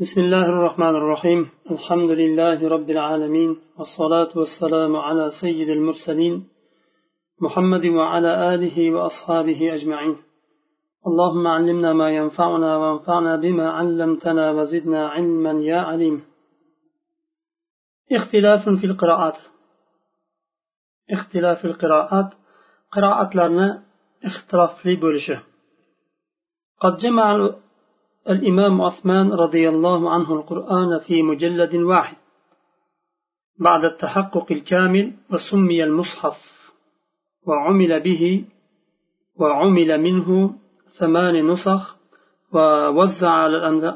بسم الله الرحمن الرحيم الحمد لله رب العالمين والصلاة والسلام على سيد المرسلين محمد وعلى آله وأصحابه أجمعين اللهم علمنا ما ينفعنا وانفعنا بما علمتنا وزدنا علما يا عليم اختلاف في القراءات اختلاف القراءات قراءة لنا اختلاف في بولشه قد جمع الإمام عثمان رضي الله عنه القرآن في مجلد واحد. بعد التحقق الكامل وسمي المصحف وعمل به وعمل منه ثمان نسخ ووزع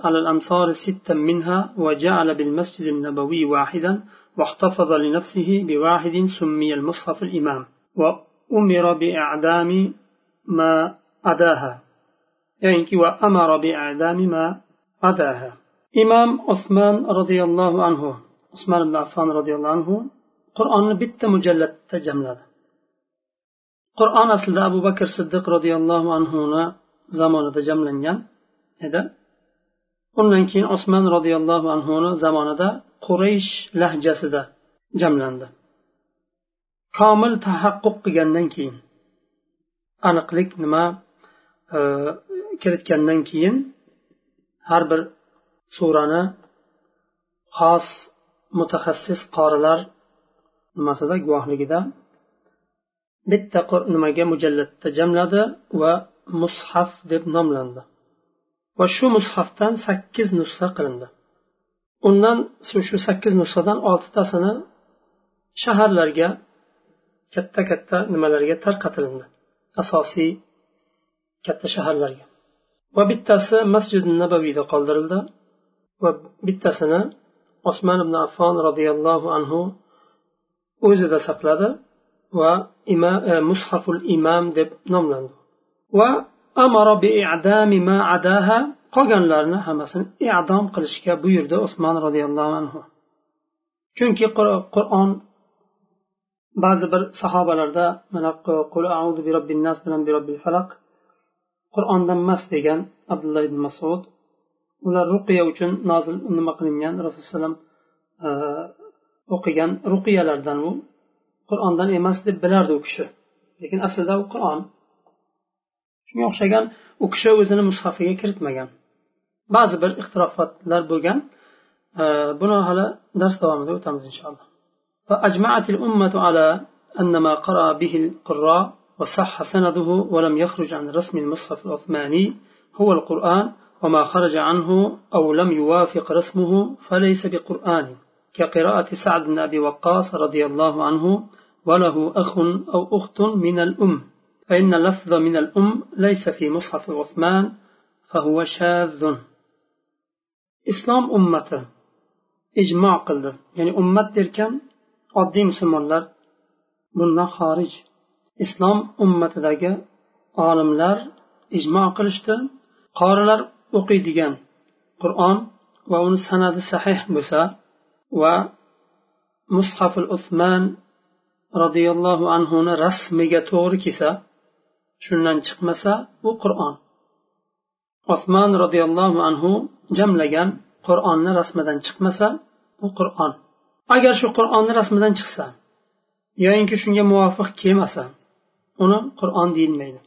على الأمصار ستا منها وجعل بالمسجد النبوي واحدا واحتفظ لنفسه بواحد سمي المصحف الإمام. وأمر بإعدام ما عداها ya'niki va amara bi'adami ma adaha imom usmon roziyallohu anhu usmon ibn affon roziyallohu anhu qur'onni bitta mujallatda jamladi. Qur'on aslida abu bakr siddiq roziyallohu anhuni zamonida jamlangan edi. Undan keyin osmon roziyallohu anhuni zamonida quraysh lahjasida jamlandi. Komil tahaqquq qilgandan keyin aniqlik nima e, kiritgandan keyin har bir surani xos mutaxassis qorilar nimasida guvohligida bitta nimaga mujallatda jamladi va mushaf deb nomlandi. Va shu mushafdan sakkiz nusxa qilindi. Undan shu sakkiz nusxadan oltitasini shaharlarga katta katta nimalarga tarqatilindi. Asosiy katta shaharlarga. Va bittasi masjidi nabaviyda qoldirildi va bittasini osmon ibn affon roziyallohu anhu o'zida saqladi va e, mushaful imam deb nomlandi va adaha qolganlarini hammasini i'dom qilishga buyurdi usmon roziyallohu anhu chunki qur'on ba'zi bir sahobalarda mana qul audu bi robbin nas bilan bi robbil falaq qur'ondan emas degan abdulloh ibn masud ular ruqiya uchun nozil nima qilingan rasululloh alayhi e, o'qigan ruqiyalardan u qur'ondan emas deb bilardi u kishi lekin aslida u qur'on shunga o'xshagan u kishi o'zini mushafiga kiritmagan ba'zi bir ixtirofotlar bo'lgan e, buni hali dars davomida o'tamiz inshaalloh فأجمعت الأمة على أن ما قرأ به القراء وصح سنده ولم يخرج عن رسم المصحف العثماني هو القرآن وما خرج عنه أو لم يوافق رسمه فليس بقرآن. كقراءة سعد بن أبي وقاص رضي الله عنه وله أخ أو أخت من الأم فإن اللفظ من الأم ليس في مصحف عثمان فهو شاذ. إسلام أمته إجماع قلد يعني أمة دركم oddiy musulmonlar bundan xorij islom ummatidagi olimlar ijmo qilishdi. Qorilar o'qiydigan qur'on va uni sanadi sahih bo'lsa va mushafil usmon roziyallohu anhuni rasmiga to'g'ri kelsa shundan chiqmasa u qur'on. Osmon roziyallohu anhu jamlagan qur'onni rasmidan chiqmasa u qur'on. Agar shu qur'onni rasmidan chiqsa yoyinki shunga muvofiq kelmasa uni qur'on deyilmaydi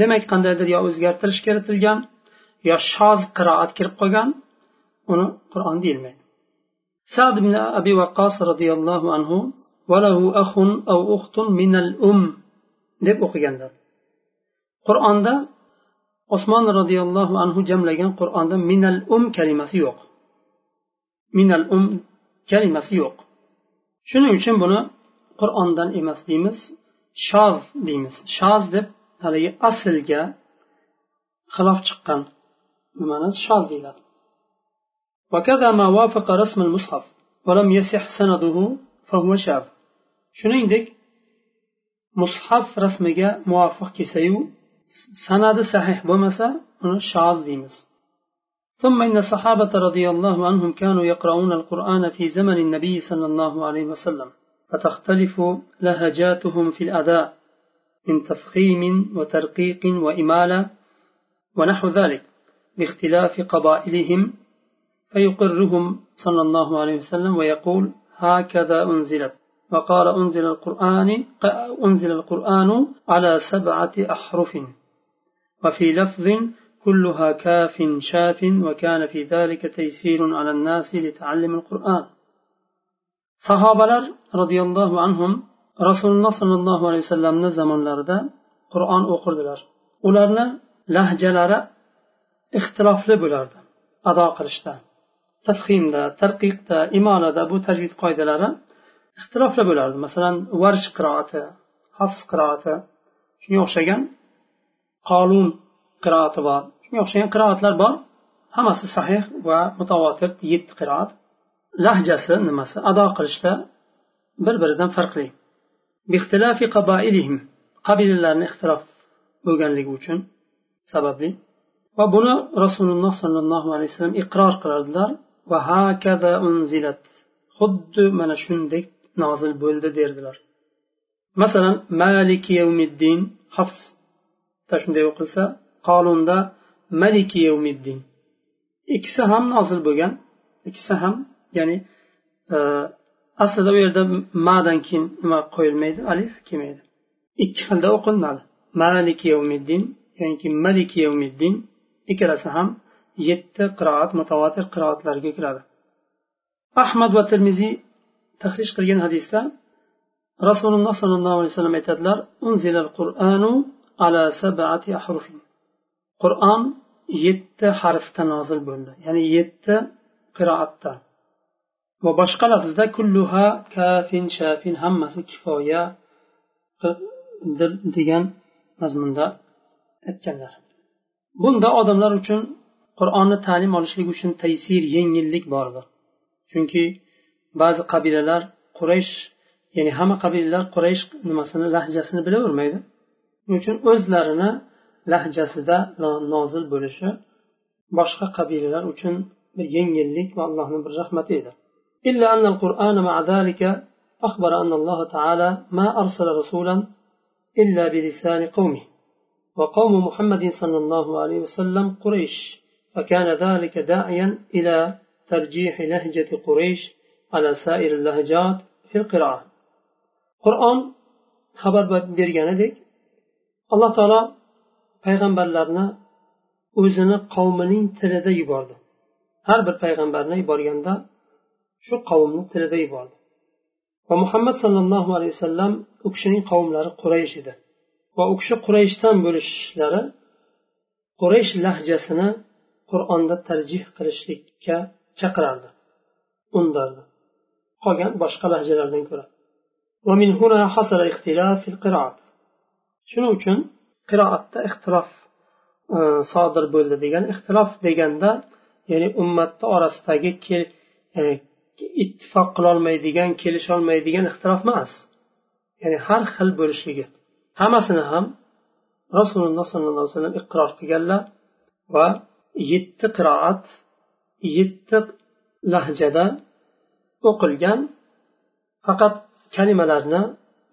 demak qandaydir yo o'zgartirish kiritilgan yo shoz qiroat kirib qolgan uni qur'on deyilmaydi. Sad ibn abi vaqqos roziyallohu anhu valahu ahun au uxtun minal um deb o'qiganlar. Qur'onda osmon roziyallohu anhu jamlagan qur'onda minal um kalimasi yo'q. Minal um kalimasi yo'q. Shuning uchun buni qur'ondan emas deymiz shoz deymiz. Shoz deb haligi aslga xilof chiqqan nimani shoz deyiladi. وكذا ما وافق رسم المصحف ولم يسح سنده فهو شاذ شنو مصحف رسمك موافق كسيو سند صحيح بمسا شاذ ديمس ثم ان الصحابه رضي الله عنهم كانوا يقرؤون القران في زمن النبي صلى الله عليه وسلم فتختلف لهجاتهم في الأداء من تفخيم وترقيق وإمالة ونحو ذلك باختلاف قبائلهم فيقرهم صلى الله عليه وسلم ويقول هكذا أنزلت. وقال أنزل القرآن أنزل القرآن على سبعة أحرف. وفي لفظ كلها كاف شاف وكان في ذلك تيسير على الناس لتعلم القرآن. sahobalar roziyallohu anhu rasululloh sollallohu alayhi vasallamni zamonlarida qur'on o'qirdilar. Ularni lahjalari ixtilofli bo'lardi ado qilishda. Tafhimda tarqiqda imolada bu tajvid qoidalari ixtilofli bo'lardi. Masalan varsh qiroati hafs qiroati shunga o'xshagan qolun qiroati bor. Shunga o'xshagan qiroatlar bor. Hammasi sahih va mutavotir yetti qiroat. Lahjasi nimasi? Ado qilishda bir biridan farqli qabilalarni ixtilof bo'lganligi uchun sababli. Va buni rasululloh sollallohu alayhi vasallam iqror qilardilar. Va hakada unzilat. Xuddi mana shunday nozil bo'ldi derdilar. Masalan maliki yavmiddin hafs shunday o'qilsa qolunda maliki yavmiddin ikkisi ham nozil bo'lgan ikkisi ham ya'ni e, aslida u yerda madan keyin nima qo'yilmaydi? Alif kelmaydi. Ikki xilda o'qilinadi. Maliki yavmiddin yoki maliki yavmiddin ikkalasi ham yetti qiroat mutavotir qiroatlarga kiradi. Ahmad va termiziy tahrij qilgan hadisda rasululloh sollallohu alayhi vasallam aytadilar qur'anu ala sab'ati ahrufin. Qur'on yetti harfda nozil bo'ldi. Ya'ni yetti qiroatda. Va boshqa lafzda kulluha kafin shafin hammasi kifoya degan mazmunda aytganlar. Bunda odamlar uchun qur'onni ta'lim olishlik uchun taysir yengillik bordir. Chunki ba'zi qabilalar quraysh ya'ni hamma qabilalar quraysh nimasini lahjasini bilavermaydi. Shuning uchun o'zlarini lahjasida nozil bo'lishi boshqa qabilalar uchun bir yengillik va allohni bir rahmati edi. إلا أن القرآن مع ذلك أخبر أن الله تعالى ما أرسل رسولا إلا بلسان قومه وقوم محمد صلى الله عليه وسلم قريش فكان ذلك داعيا إلى ترجيح لهجة قريش على سائر اللهجات في القراءة. قرآن خبر berganidek alloh taolo payg'ambarlarni o'zini qavmining tilida yubordi har bir payg'ambarni yuborganda shu qavmni tilida yubordi. Va muhammad sollallohu alayhi vasallam u kishining qavmlari quraysh edi. Va u kishi qurayshdan bo'lishlari quraysh lahjasini qur'onda tarjih qilishlikka chaqirardi undardi qolgan boshqa lahjalardan ko'ra. Shuning uchun qiroatda ixtilof e, sodir bo'ldi degan ixtilof deganda ya'ni ummatni orasidagi e, ittifoq qilolmaydigan kelisholmaydigan ixtilof emas. Ya'ni har xil bo'lishligi. Hammasini ham rasululloh sollallohu alayhi vasallam iqror qilganlar va yetti qiroat yetti lahjada o'qilgan faqat kalimalarni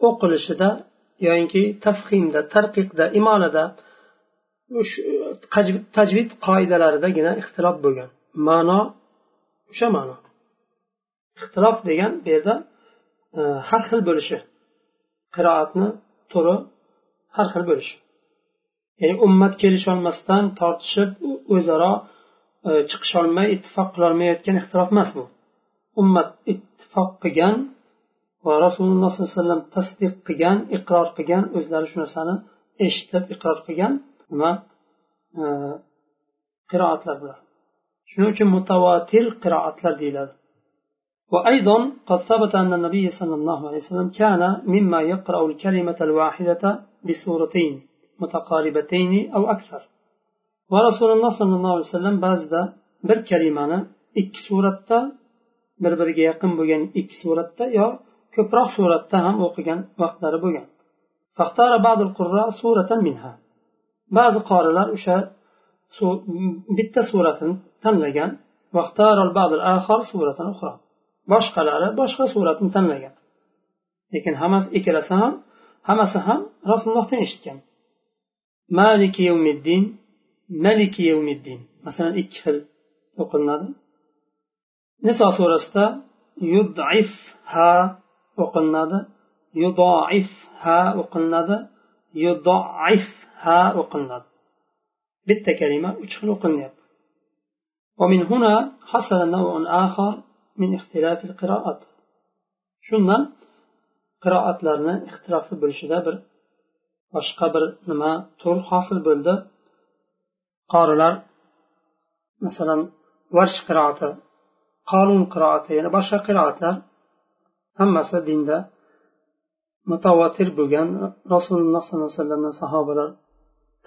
o'qilishida yoinki tafhimda tarqiqda imolada tajvid qoidalaridagina ixtilof bo'lgan. Ma'no o'sha ma'no. Ixtilof degan bu yerda e, har xil bo'lishi. Qiroatni turi har xil bo'lishi. Ya'ni ummat kelisholmasdan tortishib o'zaro e, chiqisholmay ittifoq qilolmayotgan ixtilof emas bu. Ummat ittifoq qilgan va rasululloh sollallohu alayhi vasallam tasdiq qilgan iqror qilgan o'zlari shu narsani eshitib iqror qilgan nima e, qiroatlar bular shuning uchun mutavotir qiroatlar deyiladi. وأيضا قد ثبت أن النبي صلى الله عليه وسلم كان مما يقرأ الكلمة الواحدة بسورتين متقاربتين أو أكثر ورسول الله صلى الله عليه وسلم بعضda bir kalimani ikki suratda bir biriga yaqin bo'lgan ikki suratda yo ko'proq suratda ham o'qigan vaqtlari bo'lgan ba'zi qorilar o'sha bitta suratini tanlagan boshqalari boshqa suratni tanlagan lekin hammasi ikkalasi ham hammasi ham rasulullohdan eshitgan maliki yevmiddin maliki yevmiddin masalan ikki xil o'qilinadi niso surasida yudif ha o'qilinadi yudoif ha o'qilinadi yudoif ha o'qilinadi bitta kalima uch xil o'qilinyapti ومن هنا حصل نوع آخر من اختلاف القراءات shundan qiroatlarni ixtilofli bo'lishida bir boshqa bir nima tur hosil bo'ldi. Qorilar masalan varsh qiroati qonun qiroati yana boshqa qiroatlar hammasi dinda mutavotir bo'lgan rasululloh sollallohu alayhi vasallamdan sahobalar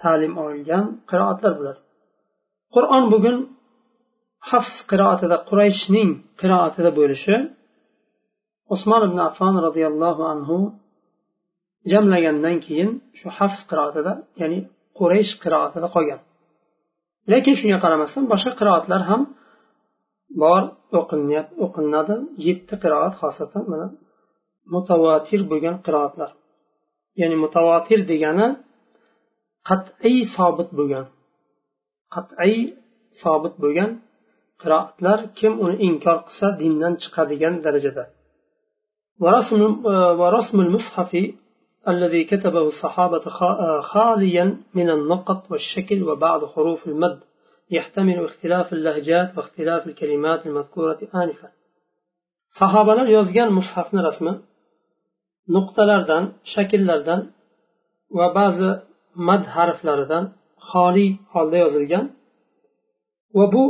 ta'lim olgan qiroatlar bular qur'on bugun hafs qiroatida qurayshning qiroatida bo'lishi usmon ibn affon roziyallohu anhu jamlagandan keyin shu hafs qiroatida ya'ni quraysh qiroatida qolgan. Lekin shunga qaramasdan boshqa qiroatlar ham bor o'qilinadi. Yetti qiroat xosatan mana mutavotir bo'lgan qiroatlar. Ya'ni mutavotir degani qat'iy sobit bo'lgan qat'iy sobit bo'lgan qiroatlar kim uni inkor qilsa dindan chiqadigan darajada ورسم المصحف الذي كتبه الصحابة خاليا من النقط والشكل وبعض حروف المد يحتمل اختلاف اللهجات واختلاف الكلمات المذكورة آنفا sahobalar yozgan mushafni rasmi nuqtalardan shakllardan va ba'zi mad harflaridan xoli holda yozilgan va bu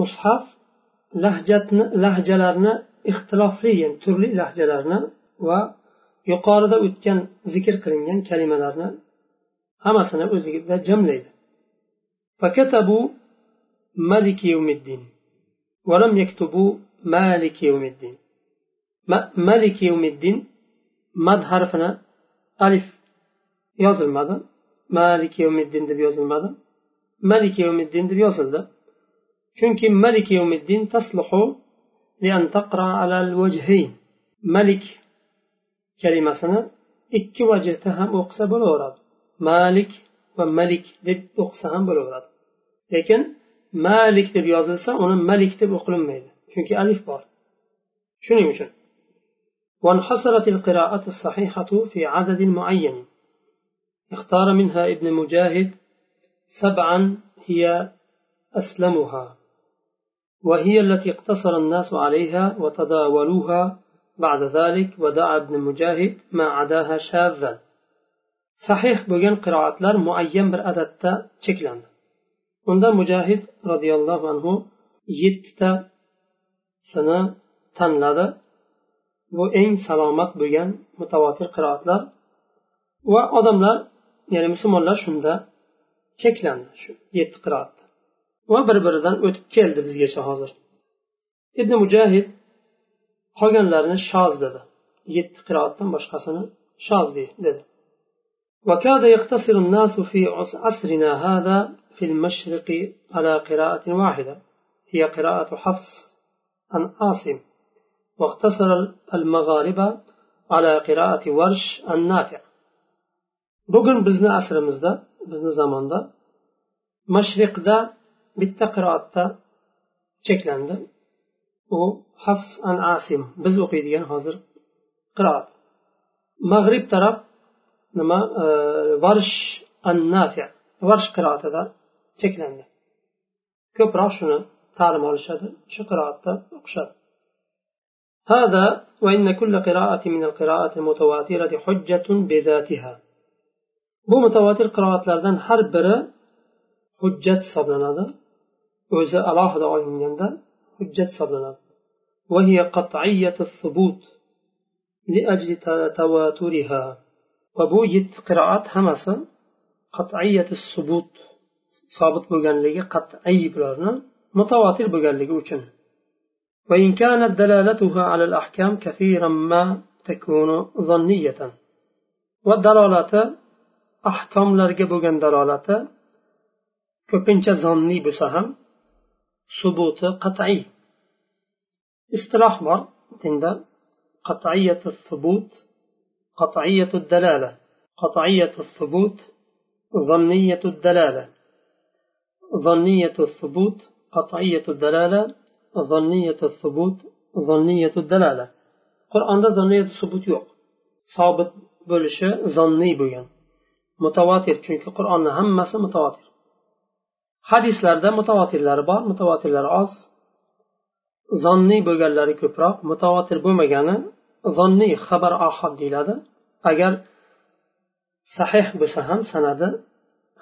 mushaf lahjatni lahjalarni ixtilofli yani turli lahjalarni va yuqorida o'tgan zikr qilingan kalimalarni hammasini o'zida jamlaydi فكتبوا ملك يوم الدين ولم يكتبوا مالك يوم الدين ملك يوم الدين mad harfini alif yozilmadi malik yevmiddin deb yozilmadi malik yevmiddin deb yozildi chunki malik yevmiddin tasluhu لأن تقرأ على الوجهين ملك kalimasini ikki vajhda ham o'qisa bo'laveradi malik va malik deb o'qisa ham bo'laveradi lekin malik deb yozilsa uni malik deb o'qilinmaydi chunki alif bor shuning uchun وانحصرت القراءة الصحيحة في عدد معين اختار منها ابن مجاهد سبعا هي أسلمها وهي التي اقتصر الناس عليها وتداولوها بعد ذلك ودعا ابن مجاهد ما عداها شاذا صحيح بوغان قراءات لار معين بر عددتا چكلان unda mujahid roziyallohu anhu yettita sini tanladi bu eng salomat bo'lgan mutavotir qiroatlar va odamlar ya'ni musulmonlar shunda cheklandi shu yetti qiroatda va bir biridan o'tib keldi bizgacha hozir. Ibn mujahid qolganlarini shoz dedi. Yetti qiroatdan boshqasini shoz dedi. وكاد يقتصر الناس في عصرنا هذا في المشرق على قراءة واحدة هي قراءة حفص ان عاصم واقتصر المغاربة على قراءة ورش النافع بقن بزن أسرمزدا بزن زماندا مشرق ده bitta qiroatda cheklandi u hafs an asim biz o'qiydigan hozir qiroat mag'rib taraf nima varsh an nafi varsh qiroatida cheklandi ko'proq shuni ta'lim olishadi shu qiroatda o'qishadi هذا وإن كل قراءة من القراءات المتواترة حجة بذاتها bu mutavotir qiroatlardan har biri hujjat hisoblanadi o'zi alohida olinganda hujjat hisoblanadi وهي قطعية الثبوت لأجل تواترها وبو يت قراءات همسا قطعية الثبوت ثابت بغانلigi قطعي bularni mutavotir bo'lganligi uchun وإن كانت دلالتها على الأحكام كثيرا ما تكون ظنية والدلالة ahkomlarga bo'lgan dalolati ko'pincha zonniy bo'lsa ham subuti qat'iy istiloh bor dinda qat'iyatu subut qat'iyatu dalala. Qat'iyatu subut zanniyatu dalala. Zanniyatu subut qat'iyatu dalala. Zanniyatu subut zanniyatu dalala. Qur'onda zanniyatu subut yo'q. Sobit bo'lishi zonniy bo'lgan. Mutavatir chunki qur'onni hammasi mutavatir hadislarda mutavotirlari bor. Mutavotirlari oz. Zonniy bo'lganlari ko'proq. Mutavotir bo'lmagani zonniy xabar ohod deyiladi. Agar sahih bo'lsa ham sanadi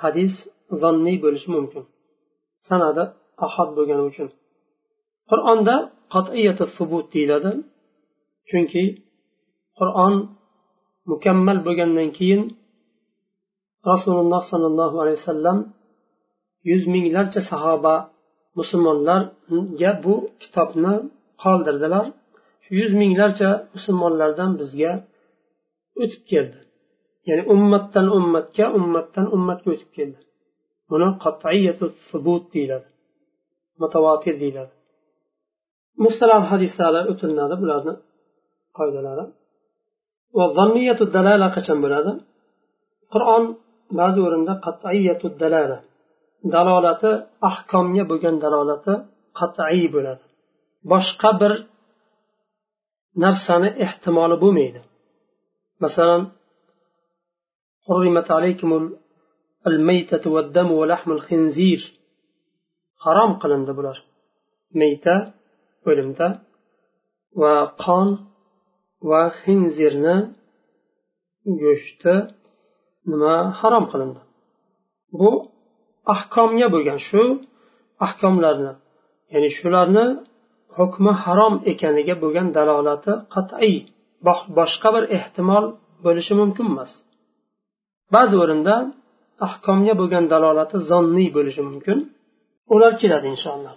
hadis zonniy bo'lishi mumkin. Sanadi ahod bo'lgani uchun. Qur'onda qat'iyati subut deyiladi. Chunki qur'on mukammal bo'lgandan keyin rasululloh sollallohu alayhi vasallam yuz minglarcha sahoba musulmonlarga bu kitobni qoldirdilar. Shu yuz minglarcha musulmonlardan bizga o'tib keldi. Ya'ni ummatdan ummatga ummatdan ummatga o'tib keldi. Buni subut deyiladi. Mutavotir deyiladi. Mustalah hadislar o'tilinadi bularni qoidalari. Va zanniyatu dalala qachon bo'ladi? Qur'on ba'zi o'rinda qat'iyatu dalala dalolati ahkomga bo'lgan dalolati qat'iy bo'ladi boshqa bir narsani ehtimoli bo'lmaydi masalan حرمت عليكم الميتة والدم ولحم الخنزير harom qilindi bular mayta o'limda va qon va xinzirni go'shti nima harom qilindi bu ahkomga bo'lgan shu ahkomlarni ya'ni shularni hukmi harom ekaniga bo'lgan dalolati qat'iy boshqa bir ehtimol bo'lishi mumkin emas. Ba'zi o'rinda ahkomga bo'lgan dalolati zonniy bo'lishi mumkin. Ular keladi inshaalloh.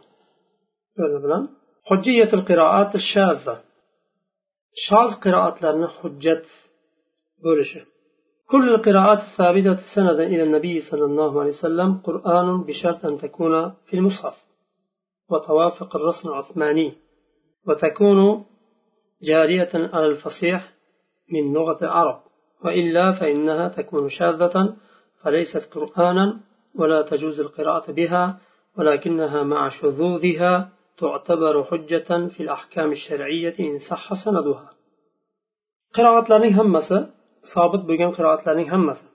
Bilan hujjiyatul qiroat shaza shoz qiroatlarni hujjat bo'lishi. كل القراءات الثابتة سندا إلى النبي صلى الله عليه وسلم قرآن بشرط أن تكون في المصحف وتوافق الرسم العثماني وتكون جارية على الفصيح من لغة العرب وإلا فإنها تكون شاذة فليست قرآنا ولا تجوز القراءة بها ولكنها مع شذوذها تعتبر حجة في الأحكام الشرعية إن صح سندها. قراءة لرنين همسة sobit bo'lgan qiroatlarning hammasi.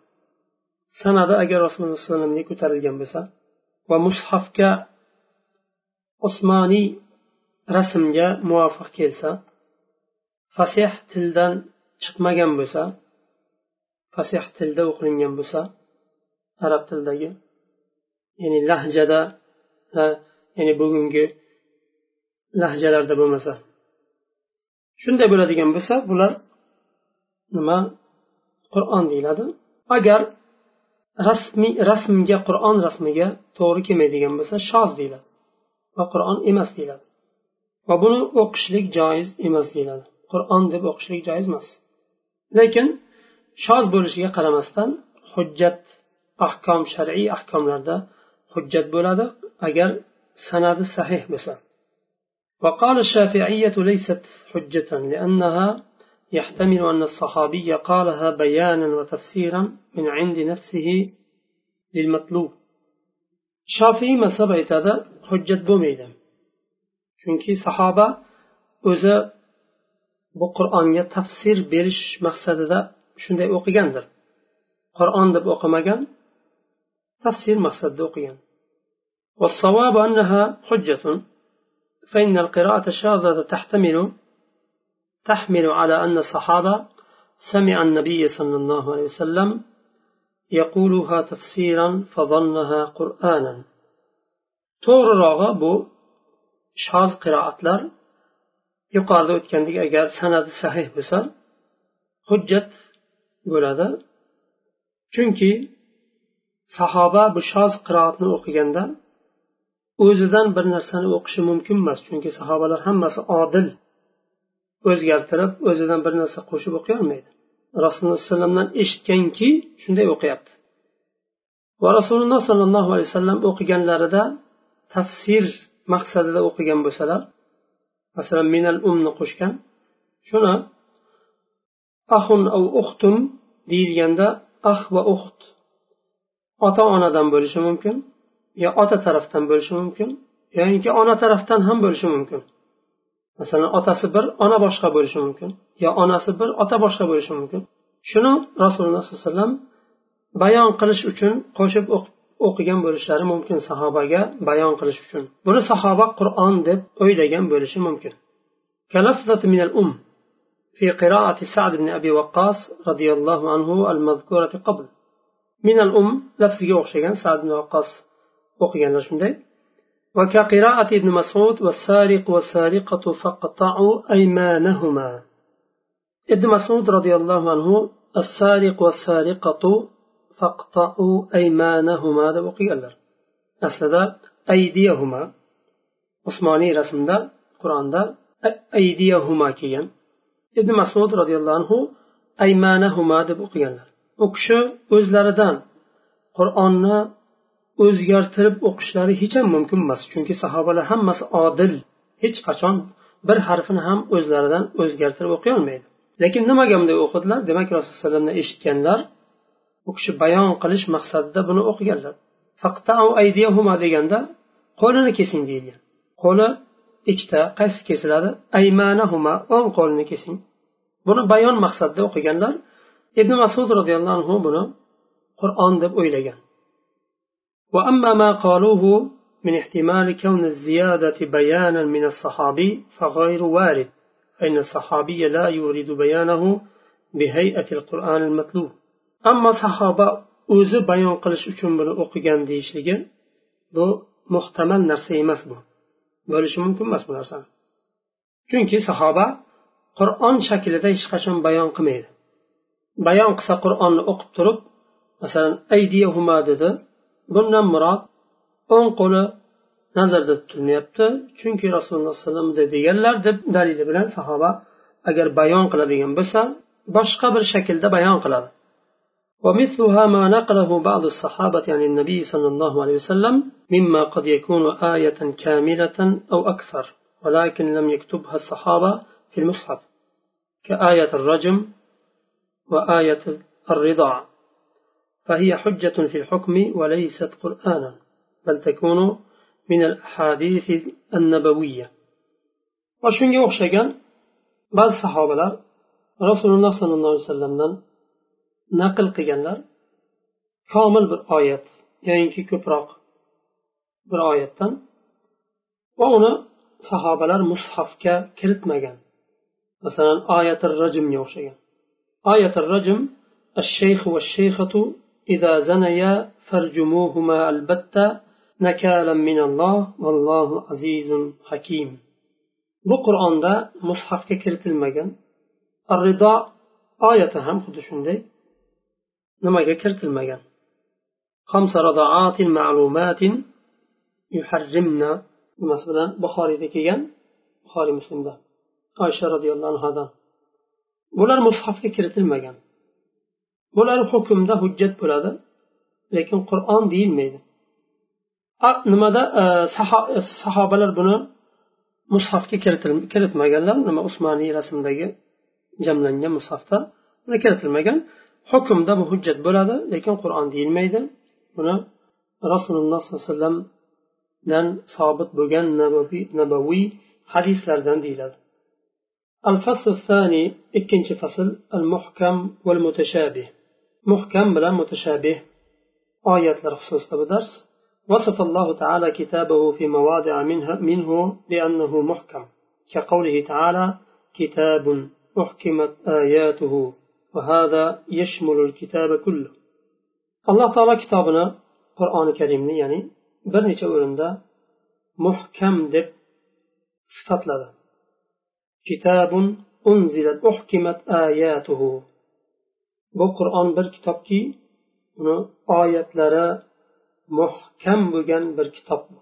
Sanada agar rasululloh alayhi vasallamga ko'tarilgan bo'lsa va mushafga osmoniy rasmga muvofiq kelsa fasih tildan chiqmagan bo'lsa fasih tilda o'qilingan bo'lsa arab tilidagi ya'ni lahjada ya'ni bugungi lahjalarda bo'lmasa shunday bo'ladigan bo'lsa bular nima? qur'on deyiladi agar rasmiy rasmga qur'on rasmiga to'g'ri kelmaydigan bo'lsa shoz deyiladi va qur'on emas deyiladi va buni o'qishlik joiz emas deyiladi qur'on deb o'qishlik joiz emas lekin shoz bo'lishiga qaramasdan hujjat ahkom shar'iy ahkomlarda hujjat bo'ladi agar sanadi sahih bo'lsa وقال الشافعية ليست حجة لأنها يحتمل أن الصحابي قالها بيانا وتفسيرا من عند نفسه للمطلوب شافعي مذهب aytadi hujjat bo'lmaydi chunki sahoba o'zi bu qur'onga tafsir berish maqsadida shunday o'qigandir qur'on deb o'qimagan tafsir maqsadida o'qigan والصواب أنها حجة فإن القراءة الشاذة تحتمل تحمل على أن الصحابة سمع النبي صلى الله عليه وسلم يقولها تفسيرا فظنها قرآنا to'g'rirog'i bu shoz qiroatlar yuqorida o'tgandek agar sanadi sahih bo'lsa hujjat bo'ladi chunki sahoba bu shoz qiroatni o'qiganda o'zidan bir narsani o'qishi mumkin emas chunki sahobalar hammasi odil o'zgartirib o'zidan bir narsa qo'shib o'qiy olmaydi rasululloh alayhivasallamdan eshitganki shunday o'qiyapti. Va rasululloh sollallohu alayhi vasallam o'qiganlarida tafsir maqsadida o'qigan bo'lsalar masalan minal umni qo'shgan shuni ahun av uxtum deyilganda ah va uxt ota onadan bo'lishi mumkin yo ota tarafdan bo'lishi mumkin yoinki ona tarafdan ham bo'lishi mumkin. masalan otasi bir ona boshqa bo'lishi mumkin yo onasi bir ota boshqa bo'lishi mumkin shuni rasululloh sollallohu alayhi vasallam bayon qilish uchun qo'shib o'qigan bo'lishlari mumkin sahobaga bayon qilish uchun buni sahoba qur'on deb o'ylagan bo'lishi mumkin في قراءة سعد بن أبي وقاص رضي الله عنه المذكورة قبل من الأم لفظه أخشيغان سعد بن وقاص أخيغان شندي وكقراءة ابن مسعود والسارق والسارقة فاقطعوا أيمانهما ابن مسعود رضي الله عنه السارق والسارقة فاقطعوا أيمانهما deb o'qiganlar aslida aydiyahuma usmoniy rasmda qur'onda aydiyahuma kelgan ibn masud roziyallohu anhu aymanahuma deb o'qiganlar u kishi o'zlaridan qur'onni o'zgartirib o'qishlari hech ham mumkin emas. Chunki sahobalar hammasi odil. Hech qachon bir harfini ham o'zlaridan o'zgartirib o'qiy olmaydi. Lekin nimaga bunday o'qidilar? Demak rasululloh alayhi vasallamdan eshitganlar u kishi bayon qilish maqsadida buni o'qiganlar. Deganda qo'lini kesing deyilgan qo'li ikkita qaysi kesiladi? Aymanahuma o'ng qo'lini kesing. Buni bayon maqsadida o'qiganlar ibn masud roziyallohu anhu buni qur'on deb o'ylagan. وأما ما قالوه من احتمال كون الزيادة بيانا من الصحابي فغير وارد فإن الصحابي لا يورد بيانه بهيئة القرآن المتلو ammo sahoba o'zi bayon qilish uchun buni o'qigan deyishligi bu muhtamal narsa emas bu bo'lishi mumkin emas bu narsani chunki sahoba qur'on shaklida hech qachon bayon qilmaydi bayon qilsa qur'onni o'qib turib masalan aydiyahuma dedi bundan murod o'ng qo'li nazarda tutilmayapti chunki rasululloh alayhi vasallam deganlar deb dalili bilan sahoba agar bayon qiladigan bo'lsa boshqa bir shaklda bayon qiladi ومثلها ما نقله بعض الصحابة عن النبي صلى الله عليه وسلم مما قد يكون آية كاملة أو أكثر ولكن لم يكتبها الصحابة في المصحف كآية الرجم وآية الرضاع فهي حجة في الحكم وليست قرآنا بل تكون من الأحاديث النبوية. وشن يوخشا كان بعض الصحابة رسول الله صلى الله عليه وسلم نقل قيان كامل بالآيات يعني كي كبراق بالآيات وأنا صحابة مصحف كرتما مثلا آية الرجم يوخشا آية الرجم الشيخ والشيخة إذا زنيا فرجموهما البتة نكالا من الله والله عزيز حكيم bu qur'onda mushafga kiritilmagan rido oyati ham xuddi shunday nimaga kiritilmagan nimasi bilan buxoriyda kelgan buxoriy muslimda oysha roziyallohu anhudan bular mushafga kiritilmagan bular hukmda hujjat bo'ladi lekin qur'on deyilmaydi nimada sahobalar buni mushafga kiritmaganlar nima usmoniy rasmdagi jamlangan mushafda buni kiritilmagan hukmda bu hujjat bo'ladi lekin qur'on deyilmaydi buni rasululloh sollallohu alayhi vasallamdan sobit bo'lgan nabaviy hadislardan deyiladi الفصل الثاني إكنش فصل المحكم والمتشابه محكم بلا متشابه آيات لرخصوص بدرس وصف الله تعالى كتابه في مواضع منها منه بأنه محكم. كقوله تعالى كتاب أحكمت آياته وهذا يشمل الكتاب كله. alloh taolo kitobini qur'oni karimni ya'ni bir necha o'rinda muhkam deb sifatladi. kitabun unzilat uhkimat ayatuhu bu qur'on bir kitobki uni oyatlari muhkam bo'lgan bir kitob bu.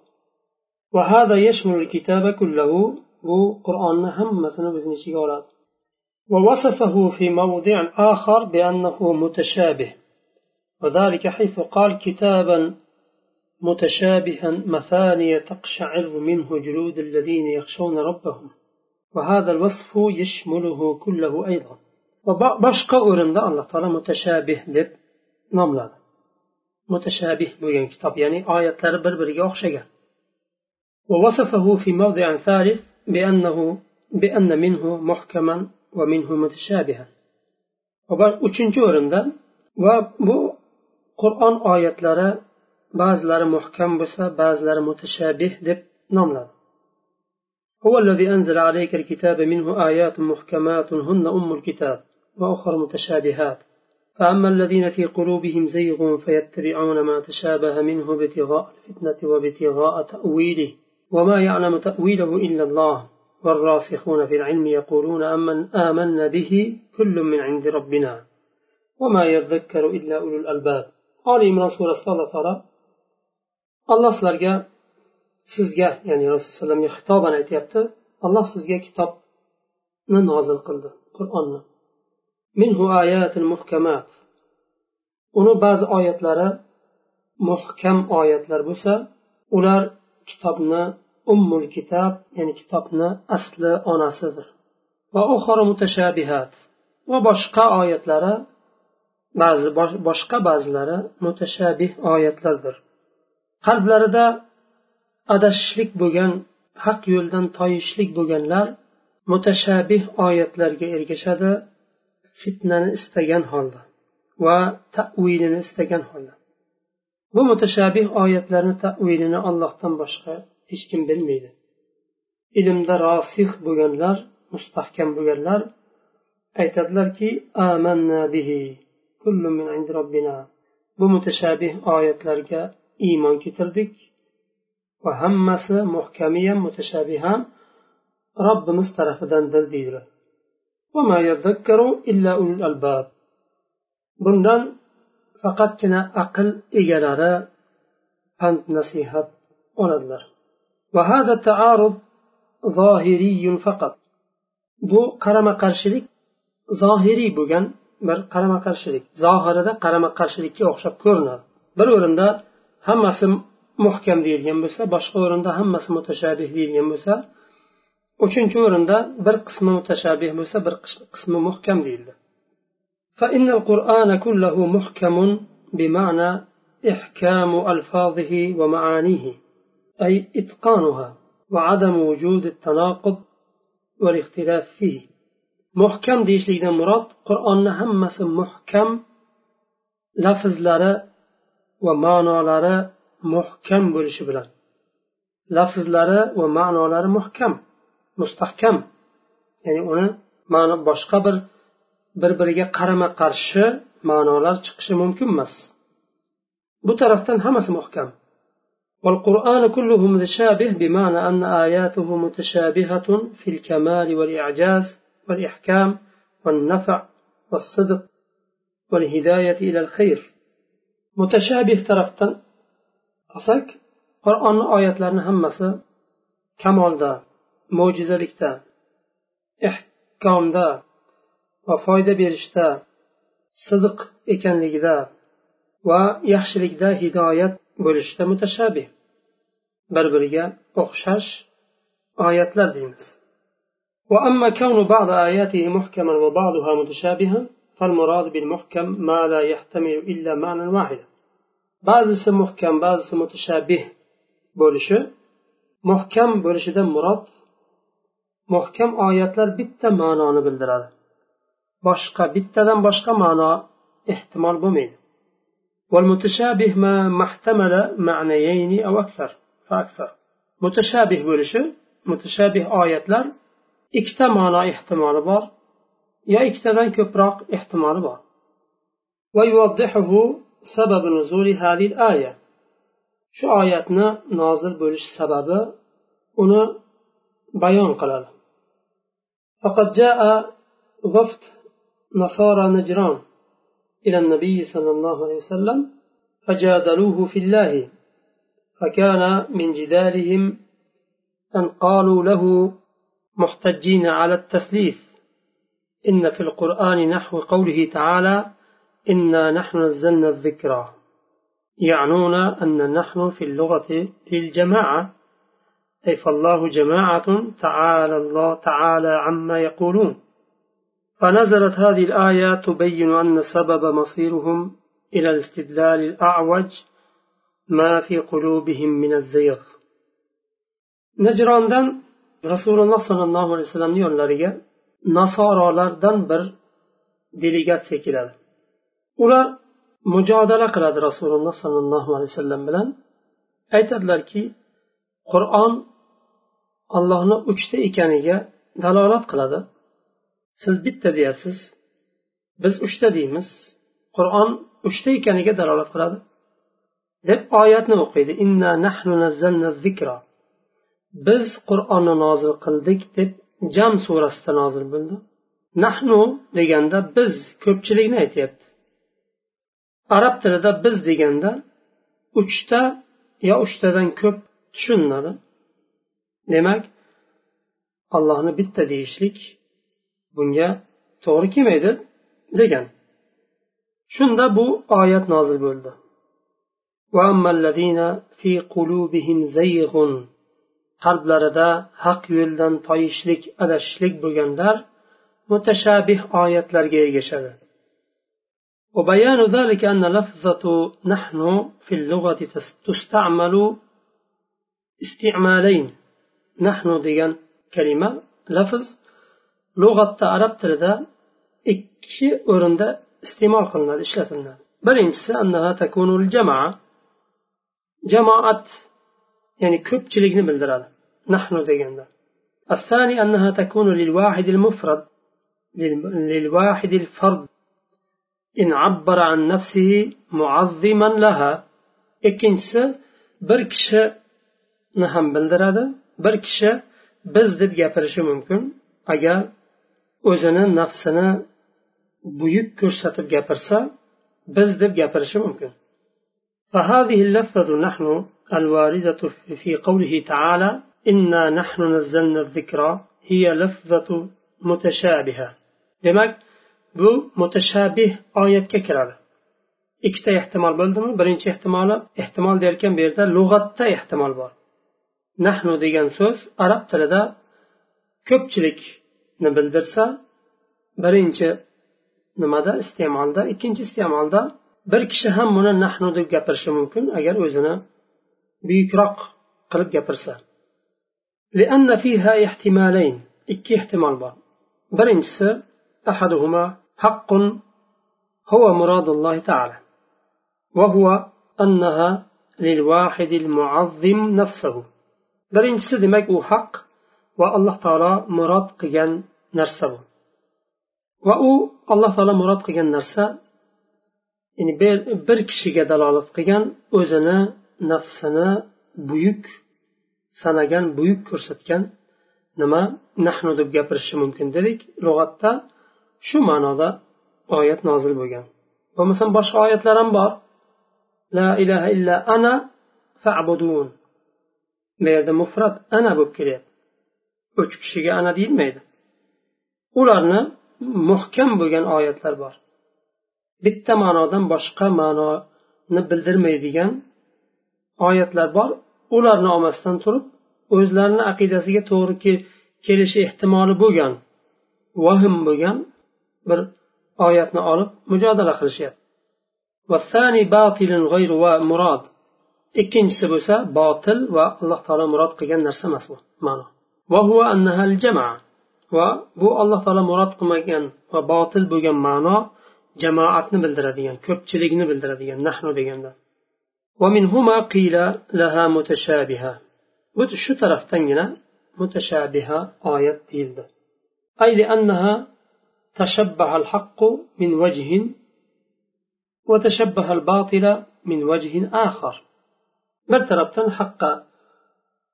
Qur'onni hammasini o'zini ichiga oladi. ووصفه في موضع آخر بأنه متشابه وذلك حيث قال كتابا متشابها مثانية تقشعر منه جلود الذين يخشون ربهم وهذا الوصف يشمله كله أيضا وبشق أورند الله تعالى متشابه دب nomladi mutashabih bo'lgan kitob ya'ni oyatlari bir biriga o'xshagan ووصفه في موضع ثالث بأنه بأن منه محكما ومنه متشابها uchinchi o'rinda va bu qur'on oyatlari ba'zilari muhkam bo'lsa ba'zilari mutashabih deb nomladi هو الذي أنزل عليك الكتاب منه آيات محكمات هن أم الكتاب وأخر متشابهات. فأما الذين في قلوبهم زيغ فيتبعون ما تشابه منه ابتغاء الفتنة وابتغاء تأويله وما يعلم تأويله إلا الله. والراسخون في العلم يقولون أمن آمنا به كل من عند ربنا. وما يذكر إلا أولو الألباب. آل إمران سورة الله تعالى الله سلرجا sizga ya'ni rasululloh alayhivasallamga xitoban aytyapti alloh sizga kitobni nozil qildi qur'onni uni ba'zi oyatlari muhkam oyatlar bo'lsa ular kitobni ummul kitob ya'ni kitobni asli onasidir. Va uxoro mutashabihat va boshqa oyatlari ba'zi boshqa ba'zilari mutashabih oyatlardir. Qalblarida adashishlik bo'lgan haq yo'ldan toyishlik bo'lganlar mutashabih oyatlarga ergashadi. Fitnani istagan holda va tavilini istagan holda. Bu mutashabih oyatlarni tavilini ollohdan boshqa hech kim bilmaydi. Ilmda rosih bo'lganlar mustahkam bo'lganlar aytadilarki amanna bihi kullu min indi robbina. Bu mutashabih oyatlarga iymon keltirdik va hammasi muhkami ham mutashabih ham robbimiz tarafidandir deydilar. bundan faqatgina aql egalari pand nasihat oladilar. bu qarama qarshilik zohiriy bo'lgan bir qarama qarshilik zohirida qarama qarshilikka o'xshab ko'rinadi. Bir o'rinda hammasi muhkam deyilgan bo'lsa boshqa o'rinda hammasi mutashabih deyilgan bo'lsa uchinchi o'rinda bir qismi mutashabih bo'lsa bir qismi muhkam deyildi فإن القرآن كله محكم بمعنى إحكام ألفاظه ومعانيه أي إتقانها وعدم وجود التناقض والاختلاف فيه محكم deyishlikdan murod qur'onni hammasi muhkam lafzlari va ma'nolari muhkam bo'lishi bilan lafzlari va ma'nolari muhkam mustahkam ya'ni uni ma'no boshqa bir bir biriga qarama qarshi ma'nolar chiqishi mumkin emas bu tarafdan hammasi muhkam والقرآن كله متشابه بمعنى أن آياته متشابهة في الكمال والإعجاز والإحكام والنفع والصدق والهداية إلى الخير متشابه tarafdan olsak qur'onni oyatlarini hammasi kamolda mo'jizalikda ehkomda va foyda berishda sidiq ekanligida va yaxshilikda hidoyat bo'lishda mutashabih bir biriga o'xshash oyatlar deymiz وأما كون بعض آياته محكما وبعضها متشابها فالمراد بالمحكم ما لا يحتمل إلا معنى واحدا ba'zisi muhkam ba'zisi mutashabih bo'lishi muhkam bo'lishidan murod muhkam oyatlar bitta ma'noni bildiradi boshqa bittadan boshqa ma'no ehtimol bo'lmaydi والمتشابه ما محتمل معنيين أو أكثر فأكثر متشابه bo'lishi mutashabih oyatlar ikkita ma'no ehtimoli bor yo ikkitadan ko'proq ehtimoli bor ويوضحه سبب نزول هذه الآية shu oyatni nozil bo'lish sababi uni bayon qiladi فقد جاء وفد نصارى نجران إلى النبي صلى الله عليه وسلم فجادلوه في الله فكان من جدالهم أن قالوا له محتجين على التثليث إن في القرآن نحو قوله تعالى إنا نحن نزلنا الذكرى يعنون أن نحن في اللغة للجماعة. أي فالله جماعة تعالى الله تعالى عما يقولون فنزلت هذه الآية تبين أن سبب مصيرهم إلى الاستدلال الأعوج ما في قلوبهم من الزيغ najrondan rasululloh sollallohu alayhi vasallamni yonlariga nasorolardan bir delegatsiya keladi ular mujodala qiladi rasululloh sollallohu alayhi vasallam bilan aytadilarki qur'on allohni uchta ekaniga dalolat qiladi. Siz bitta deyapsiz biz uchta deymiz. Qur'on uchta ekaniga dalolat qiladi. Deb oyatni o'qiydi. Inna nahnu nazzalna zikra. Biz qur'onni nozil qildik deb jam surasida nozil bo'ldi. Nahnu deganda biz ko'pchilikni aytyapti. Arab tilida biz deganda uchta yo uchtadan ko'p tushuniladi demak allohni bitta deyishlik bunga to'g'ri kelmaydi degan shunda bu oyat nozil bo'ldi qalblarida haq yo'ldan toyishlik adashishlik bo'lganlar mutashabih oyatlarga ergashadi وبيان ذلك أن لفظة نحن في اللغة تستعمل استعمالين نحن degan kalima lafz lug'atda arab tilida ikki o'rinda iste'mol qilinadi ishlatiladi birinchisi jamoat ya'ni ko'pchilikni bildiradi nahnu deganda الثاني أنها تكون للواحد المفرد للواحد الفرد إن عبر عن نفسه معظما لها ikkinchisi bir kishini ham bildiradi bir kishi biz deb gapirishi mumkin agar o'zini nafsini buyuk ko'rsatib gapirsa biz deb gapirishi mumkin فهذه اللفظة نحن الواردة في قوله تعالى إنا نحن نزلنا الذكرى هي لفظة متشابهة demak bu mutashabih oyatga kiradi ikkita ehtimol bo'ldimi birinchi ehtimoli ehtimol derkan bu yerda lug'atda ehtimol bor nahnu degan so'z arab tilida ko'pchilikni bildirsa birinchi nimada iste'molda ikkinchi iste'molda bir kishi ham buni nahnu deb gapirishi mumkin agar o'zini buyukroq qilib gapirsa ikki ehtimol bor birinchisi أحدهما حق هو مراد الله تعالى وهو أنها للواحد المعظم نفسه birinchisi demak u haq va alloh taolo murod qilgan narsa bu. Va u alloh taolo murod qilgan narsa ya'ni bir kishiga dalolat qilgan o'zini nafsini buyuk sanagan buyuk ko'rsatgan nima? Nahnu deb gapirishi mumkin dedik. Lug'atda shu ma'noda oyat nozil bo'lgan. Bo'lmasam boshqa oyatlar ham bor. La ilaha illa ana fa'budun. Bu yerda mufrat ana bo'lib kelyapti. Uch kishiga ana deyilmaydi. Ularni muhkam bo'lgan oyatlar bor. Bitta ma'nodan boshqa ma'noni bildirmaydigan oyatlar bor. Ularni olmasdan turib o'zlarini aqidasiga to'g'ri kelishi ehtimoli bo'lgan vahm bo'lgan bir oyatni olib mujodala qilishyapti ikkinchisi bo'lsa botil va alloh taolo murod qilgan narsa emas bu ma'no va bu alloh taolo murod qilmagan va botil bo'lgan ma'no jamoatni bildiradigan ko'pchilikni bildiradigan nahnu deganda bu shu tarafdangina mutashabiha oyat deyildi أي لأنها تشبه الحق من وجه وتشبه الباطل من وجه آخر bir tarafdan haqqa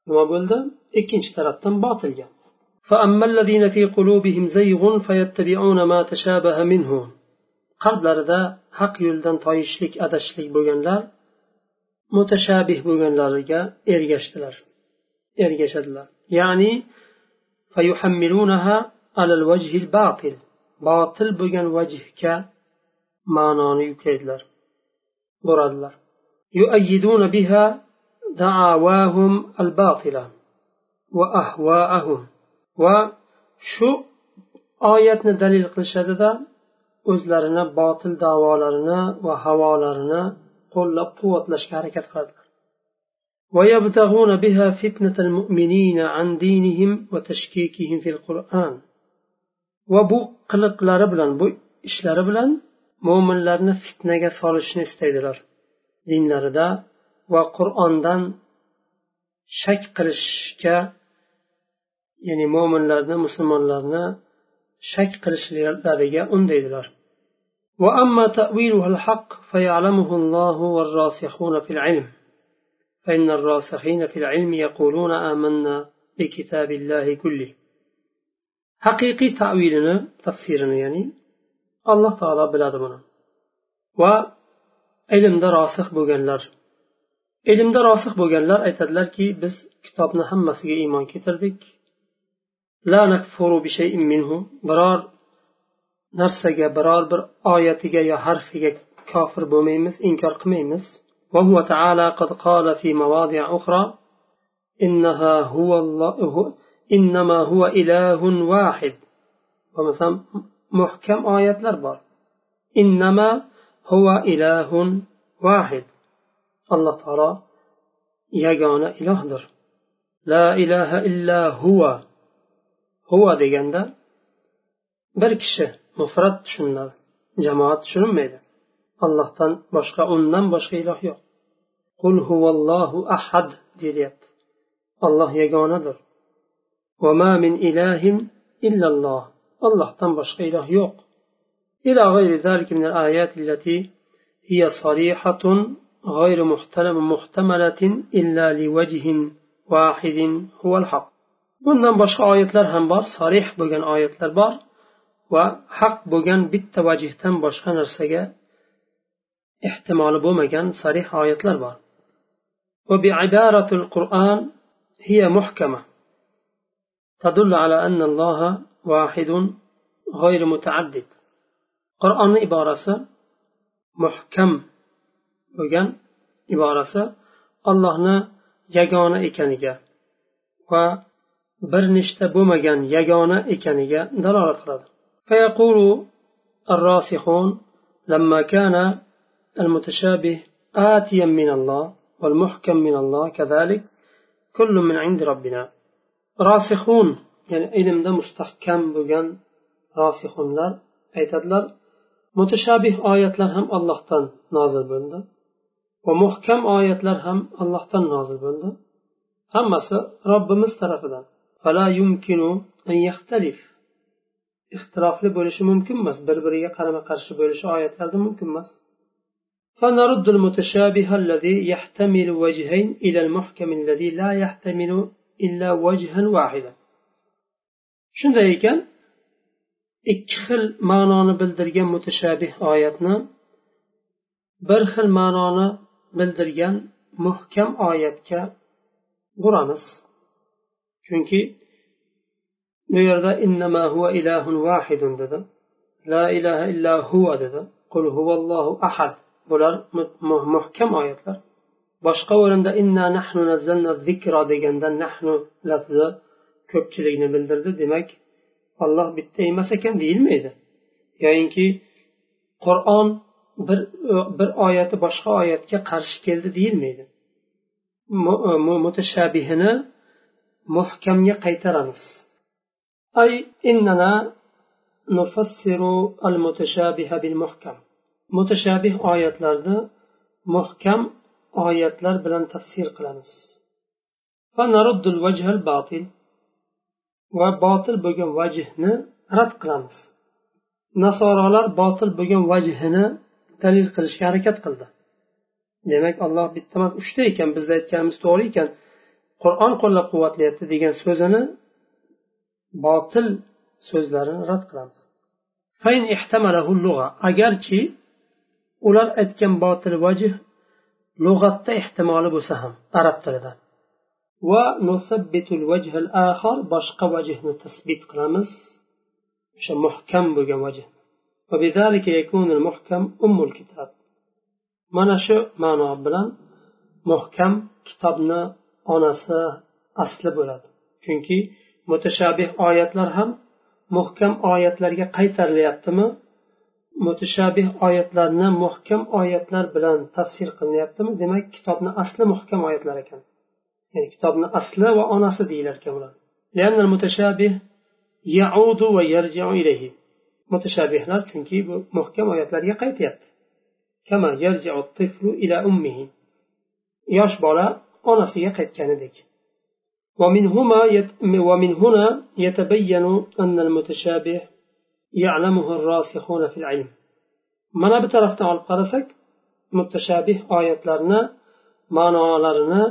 nima bo'ldi ikkinchi tarafdan botilga فأما الذين في قلوبهم زيغ فيتبعون ما تشابه منه qalblarida haq yo'ldan toyishlik adashishlik bo'lganlar mutashabih bo'lganlariga ergashdilar ergashadilar ya'ni botil bo'lgan vajhga ma'noni yuklaydilar buradilar يؤيدون بها دعواهم الباطلة وأهواءهم وشو oyatni dalil qilishadida o'zlarini botil davolarini va havolarini qo'llab quvvatlashga harakat qiladilar ويبتغون بها فتنة المؤمنين عن دينهم وتشكيكهم في القرآن وبو قلق لربلن بو ishlari bilan mo'minlarni fitnaga solishni istaydilar dinlarida va qur'ondan shak qilishga ya'ni mo'minlarni musulmonlarni shak qilishlariga undaydilar وأما تأويلها الحق فيعلمه الله والراسخون في العلم فإن الراسخين في العلم يقولون آمنا بكتاب الله كله حقيقي تأويلنا تفسيرنا يعني alloh taolo biladi buni va ilmda rosih bo'lganlar ilmda rosih bo'lganlar aytadilarki biz kitobni hammasiga iymon keltirdik biror narsaga biror bir oyatiga yo harfiga kofir bo'lmaymiz inkor qilmaymiz وهو تعالى قد قال في مواضع أخرى إنها هو الله إنما هو إله واحد ومثلا muhkam oyatlar bor innama huva ilahun vahid alloh taolo yagona ilohdir la ilaha illa huva huva deganda bir kishi mufrat tushuniladi jamoat tushunilmaydi allohdan boshqa undan boshqa iloh yo'q qul huvallohu ahad deyilyapti alloh yagonadir وما من إله إلا الله allohdan boshqa iloh yo'q إلى غير ذلك من الآيات التي هي صريحة غير محتملة إلا لوجه واحد هو الحق bundan boshqa oyatlar ham bor sarih bo'lgan oyatlar bor va haq bo'lgan bitta vajihdan boshqa narsaga ehtimoli bo'lmagan sarih oyatlar bor وبعبارة القرآن هي محكمة تدل على أن الله واحد غير متعدد qur'onni iborasi muhkam bo'lgan iborasi allohni yagona ekaniga va bir nechta bo'lmagan yagona ekaniga dalolat qiladi فيقول الراسخون لما كان المتشابه آتيا من الله والمحكم من الله كذلك كل من عند ربنا راسخون ya'ni ilmda mustahkam bo'lgan rosihunlar aytadilar mutashabih oyatlar ham allohdan nozil bo'ldi va muhkam oyatlar ham allohdan nozil bo'ldi hammasi robbimiz tarafidan ixtilofli bo'lishi mumkin emas bir biriga qarama qarshi bo'lishi oyatlarda mumkin emas فنرد المتشابه الذي يحتمل وجهين إلى المحكم الذي لا يحتمل إلا وجها واحدا shunday ekan ikki xil ma'noni bildirgan mutashabih oyatni bir xil ma'noni bildirgan muhkam oyatga buramiz chunki bu yerda innama huva ilahun vahidun dedi la ilaha illa huva dedi qul huvallohu ahad. Bular muhkam oyatlar. Boshqa o'rinda inna nahnu nazzalna zikro deganda nahnu lafzi ko'pchilikni bildirdi. Demak olloh bitta emas ekan deyilmaydi. Yoyinki qur'on bir e, bir oyati boshqa oyatga qarshi keldi deyilmaydi. E, mutashabihini muhkamga qaytaramiz. Ay innana nufassiru al mutashabiha bil muhkam mutashabih oyatlarni muhkam oyatlar bilan tafsir qilamiz. Va naruddul wajh al-batil. Va botil bo'lgan vajhni rad qilamiz. Nasorolar botil bo'lgan vajhini dalil qilishga harakat qildi. Demak alloh bitta emas uchta ekan bizni aytganimiz to'g'ri ekan. Qur'on qo'llab quvvatlayapti degan so'zini botil so'zlarini rad qilamiz. Agarchi ular aytgan botil vajih lug'atda ehtimoli bo'lsa ham arab tilida. Va boshqa vajihni tasbit qilamiz. O'sha muhkam bo'lgan vajh. وبذلك يكون المحكم أم الكتاب mana shu ma'no bilan muhkam kitobni onasi asli bo'ladi chunki mutashabih oyatlar ham muhkam oyatlarga qaytarilyaptimi mutashabih oyatlarni muhkam oyatlar bilan tafsir qilinyaptimi demak kitobni asli muhkam oyatlar ekan ya'ni kitobni asli va onasi deyilar ekan ular يعود ويرجع إليه mutashabihlar chunki bu muhkam oyatlarga qaytyapti kama yarji'u tiflu ila ummihi yosh bola onasiga qaytganidek ومن هما يت... ومن هنا يتبين أن المتشابه يعلمه الراسخون في العلم mana bu tarafdan olib qarasak mutashabih oyatlarni ma'nolarini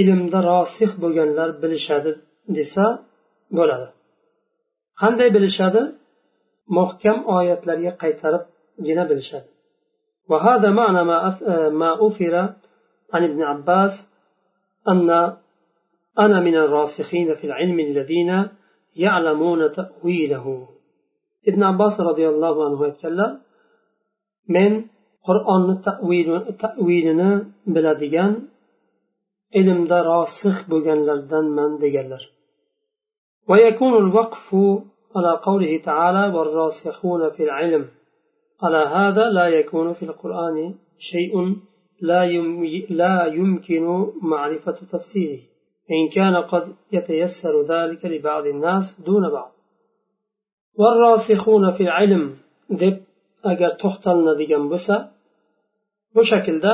ilmda rosih bo'lganlar bilishadi desa bo'ladi qanday bilishadi muhkam oyatlarga qaytaribgina bilishadi. وهذا معنى ما ما أثر عن ابن عباس أن أنا من الراسخين في العلم الذين يعلمون تأويله ابن عباس رضي الله عنه يتكلم من قرآن تأويل biladigan ilmda rosix bo'lganlardan man deganlar ويكون الوقف على قوله تعالى والراسخون في العلم. على هذا لا يكون في القرآن شيء لا يمكن معرفة تفسيره. إن كان قد يتيسر ذلك لبعض الناس دون بعض. والراسخون في العلم deb agar to'xtalinadigan bo'lsa bu shaklda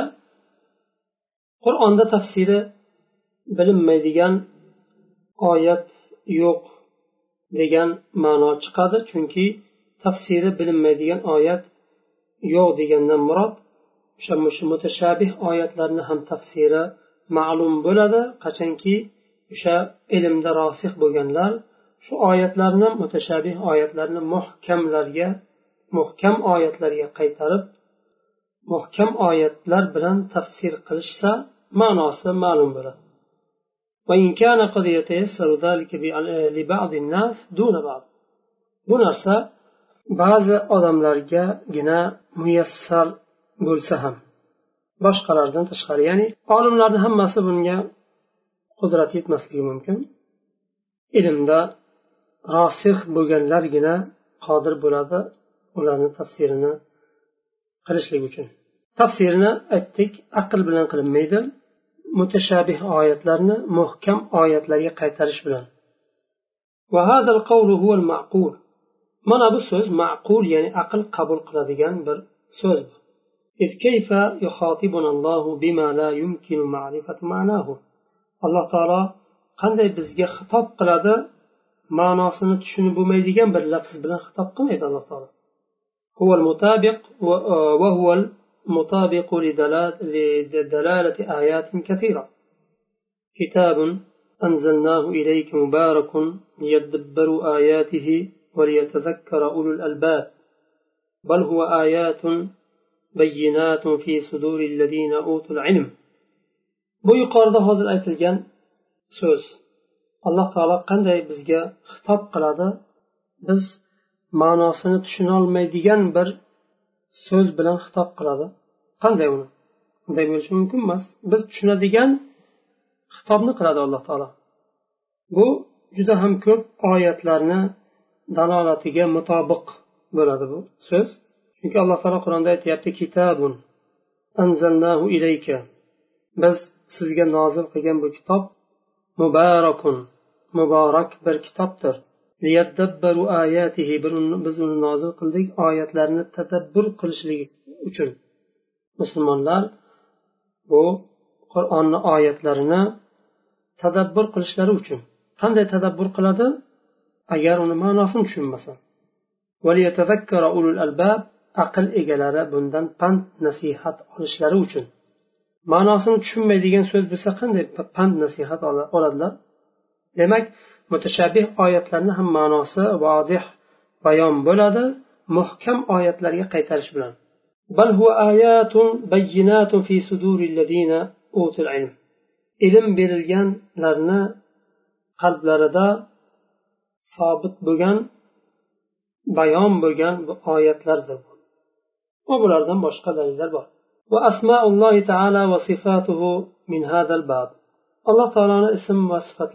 qur'onda tafsiri bilinmaydigan oyat yo'q degan ma'no chiqadi. Chunki tafsiri bilinmaydigan oyat yo'q degandan murod o'sha mutashabih oyatlarni ham tafsiri ma'lum bo'ladi. Qachonki o'sha ilmda rosih bo'lganlar shu oyatlarni mutashabih oyatlarni muhkamlarga muhkam oyatlarga qaytarib muhkam oyatlar bilan tafsir qilishsa ma'nosi ma'lum bo'ladi. وإن كان قد يتيسر ذلك لبعض الناس دون بعض bu narsa ba'zi odamlargagina muyassar bo'lsa ham boshqalardan tashqari ya'ni olimlarni hammasi bunga qudrat yetmasligi mumkin ilmda rosih bo'lganlargina qodir bo'ladi ularni tafsirini qilishlik uchun tafsirni aytdik aql bilan qilinmaydi mutashabih oyatlarni muhkam oyatlarga qaytarish bilan mana bu so'z ma'qul ya'ni aql qabul qiladigan bir so'z alloh taolo qanday bizga xitob qiladi ma'nosini tushunib bo'lmaydigan bir lafz bilan xitob qilmaydi alloh taolo المطابق لدلالة آيات كثيرة. كتاب أنزلناه إليك مبارك ليدبروا آياته وليتذكر أولو الألباب. بل هو آيات بينات في صدور الذين أوتوا العلم. Bu yuqorida hozir aytilgan so'z. Alloh taolo qanday bizga xitob qiladi? Biz ma'nosini tushunolmaydigan bir so'z bilan xitob qiladi. Qanday uni? Unday bo'lishi mumkin emas. Biz tushunadigan xitobni qiladi alloh taolo. Bu juda ham ko'p oyatlarni dalolatiga mutobiq bo'ladi bu so'z. Chunki alloh taolo qur'onda aytyapti kitabun anzalnahu ilayka. Biz sizga nozil qilgan bu kitob mubarakun muborak bir kitobdir. Biz uni nozil qildik oyatlarni tadabbur qilishligi uchun. Musulmonlar bu qur'onni oyatlarini tadabbur qilishlari uchun. Qanday tadabbur qiladi? Agar uni ma'nosini tushunmasa. aql egalari bundan pand nasihat olishlari uchun. Ma'nosini tushunmaydigan so'z bo'lsa qanday pand nasihat oladilar? Demak mutashabih oyatlarni ham ma'nosi vodih bayon bo'ladi muhkam oyatlarga qaytarish bilan ilm berilganlarni qalblarida sobit bo'lgan bayon bo'lgan bu oyatlardir va bulardan boshqa dalillar bor وأسماء الله تعالى وصفاته من هذا الباب الله تعالى اسم وصفات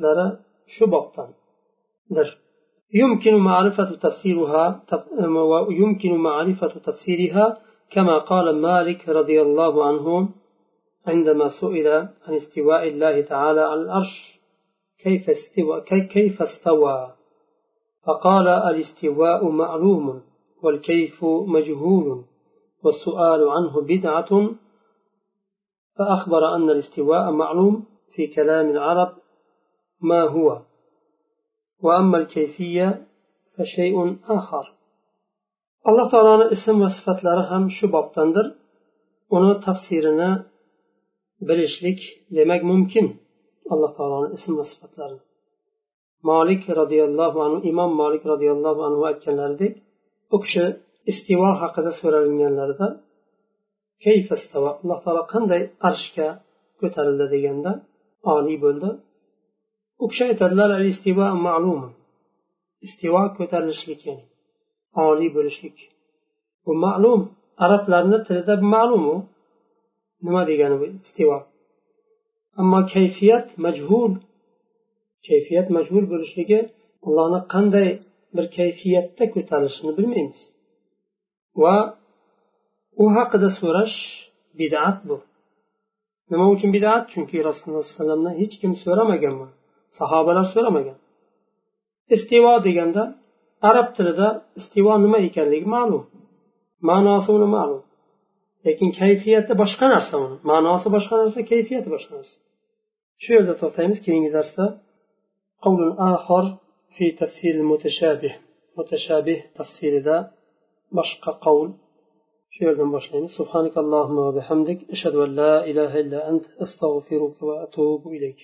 شو يمكن معرفة تفسيرها ويمكن معرفة تفسيرها كما قال مالك رضي الله عنه عندما سئل عن استواء الله تعالى على العرش كيف استوى كيف استوى؟ فقال الاستواء معلوم والكيف مجهول والسؤال عنه بدعة فأخبر أن الاستواء معلوم في كلام العرب ما هو وأما الكيفية فشيء آخر alloh taoloni ism va sifatlari ham shu bobdandir uni tafsirini bilishlik demak mumkin alloh taoloni ism va sifatlarini molik roziyallohu anhu imom molik roziyallohu anhu aytganlaridek u kishi istivo haqida so'ralinganlarida alloh taolo qanday arshga ko'tarildi deganda oliy bo'ldi U kishi aytadilar istivo ko'tarilishlik ya'ni oliy bo'lishlik. Bu ma'lum. Arablarni tilida ma'lum u. Nima degani bu istivo ammo kayfiyat majhul. Kayfiyat majhul bo'lishligi allohni qanday bir kayfiyatda ko'tarilishini bilmaymiz. Va u haqida so'rash bid'at bu. Nima uchun bid'at? Chunki rasululloh sallallohu alayhi vasallamdan hech kim so'ramagan buni sahobalar so'ramagan istivo deganda arab tilida istivo nima ekanligi ma'lum ma'nosi uni ma'lum lekin kayfiyati boshqa narsa uni ma'nosi boshqa narsa kayfiyati boshqa narsa shu yerda to'xtaymiz keyingi darsda قول آخر في تفسير المتشابه متشابه تفسير ذا بشق قول شو يردن باشلين سبحانك اللهم وبحمدك أشهد أن لا إله إلا أنت أستغفرك وأتوب إليك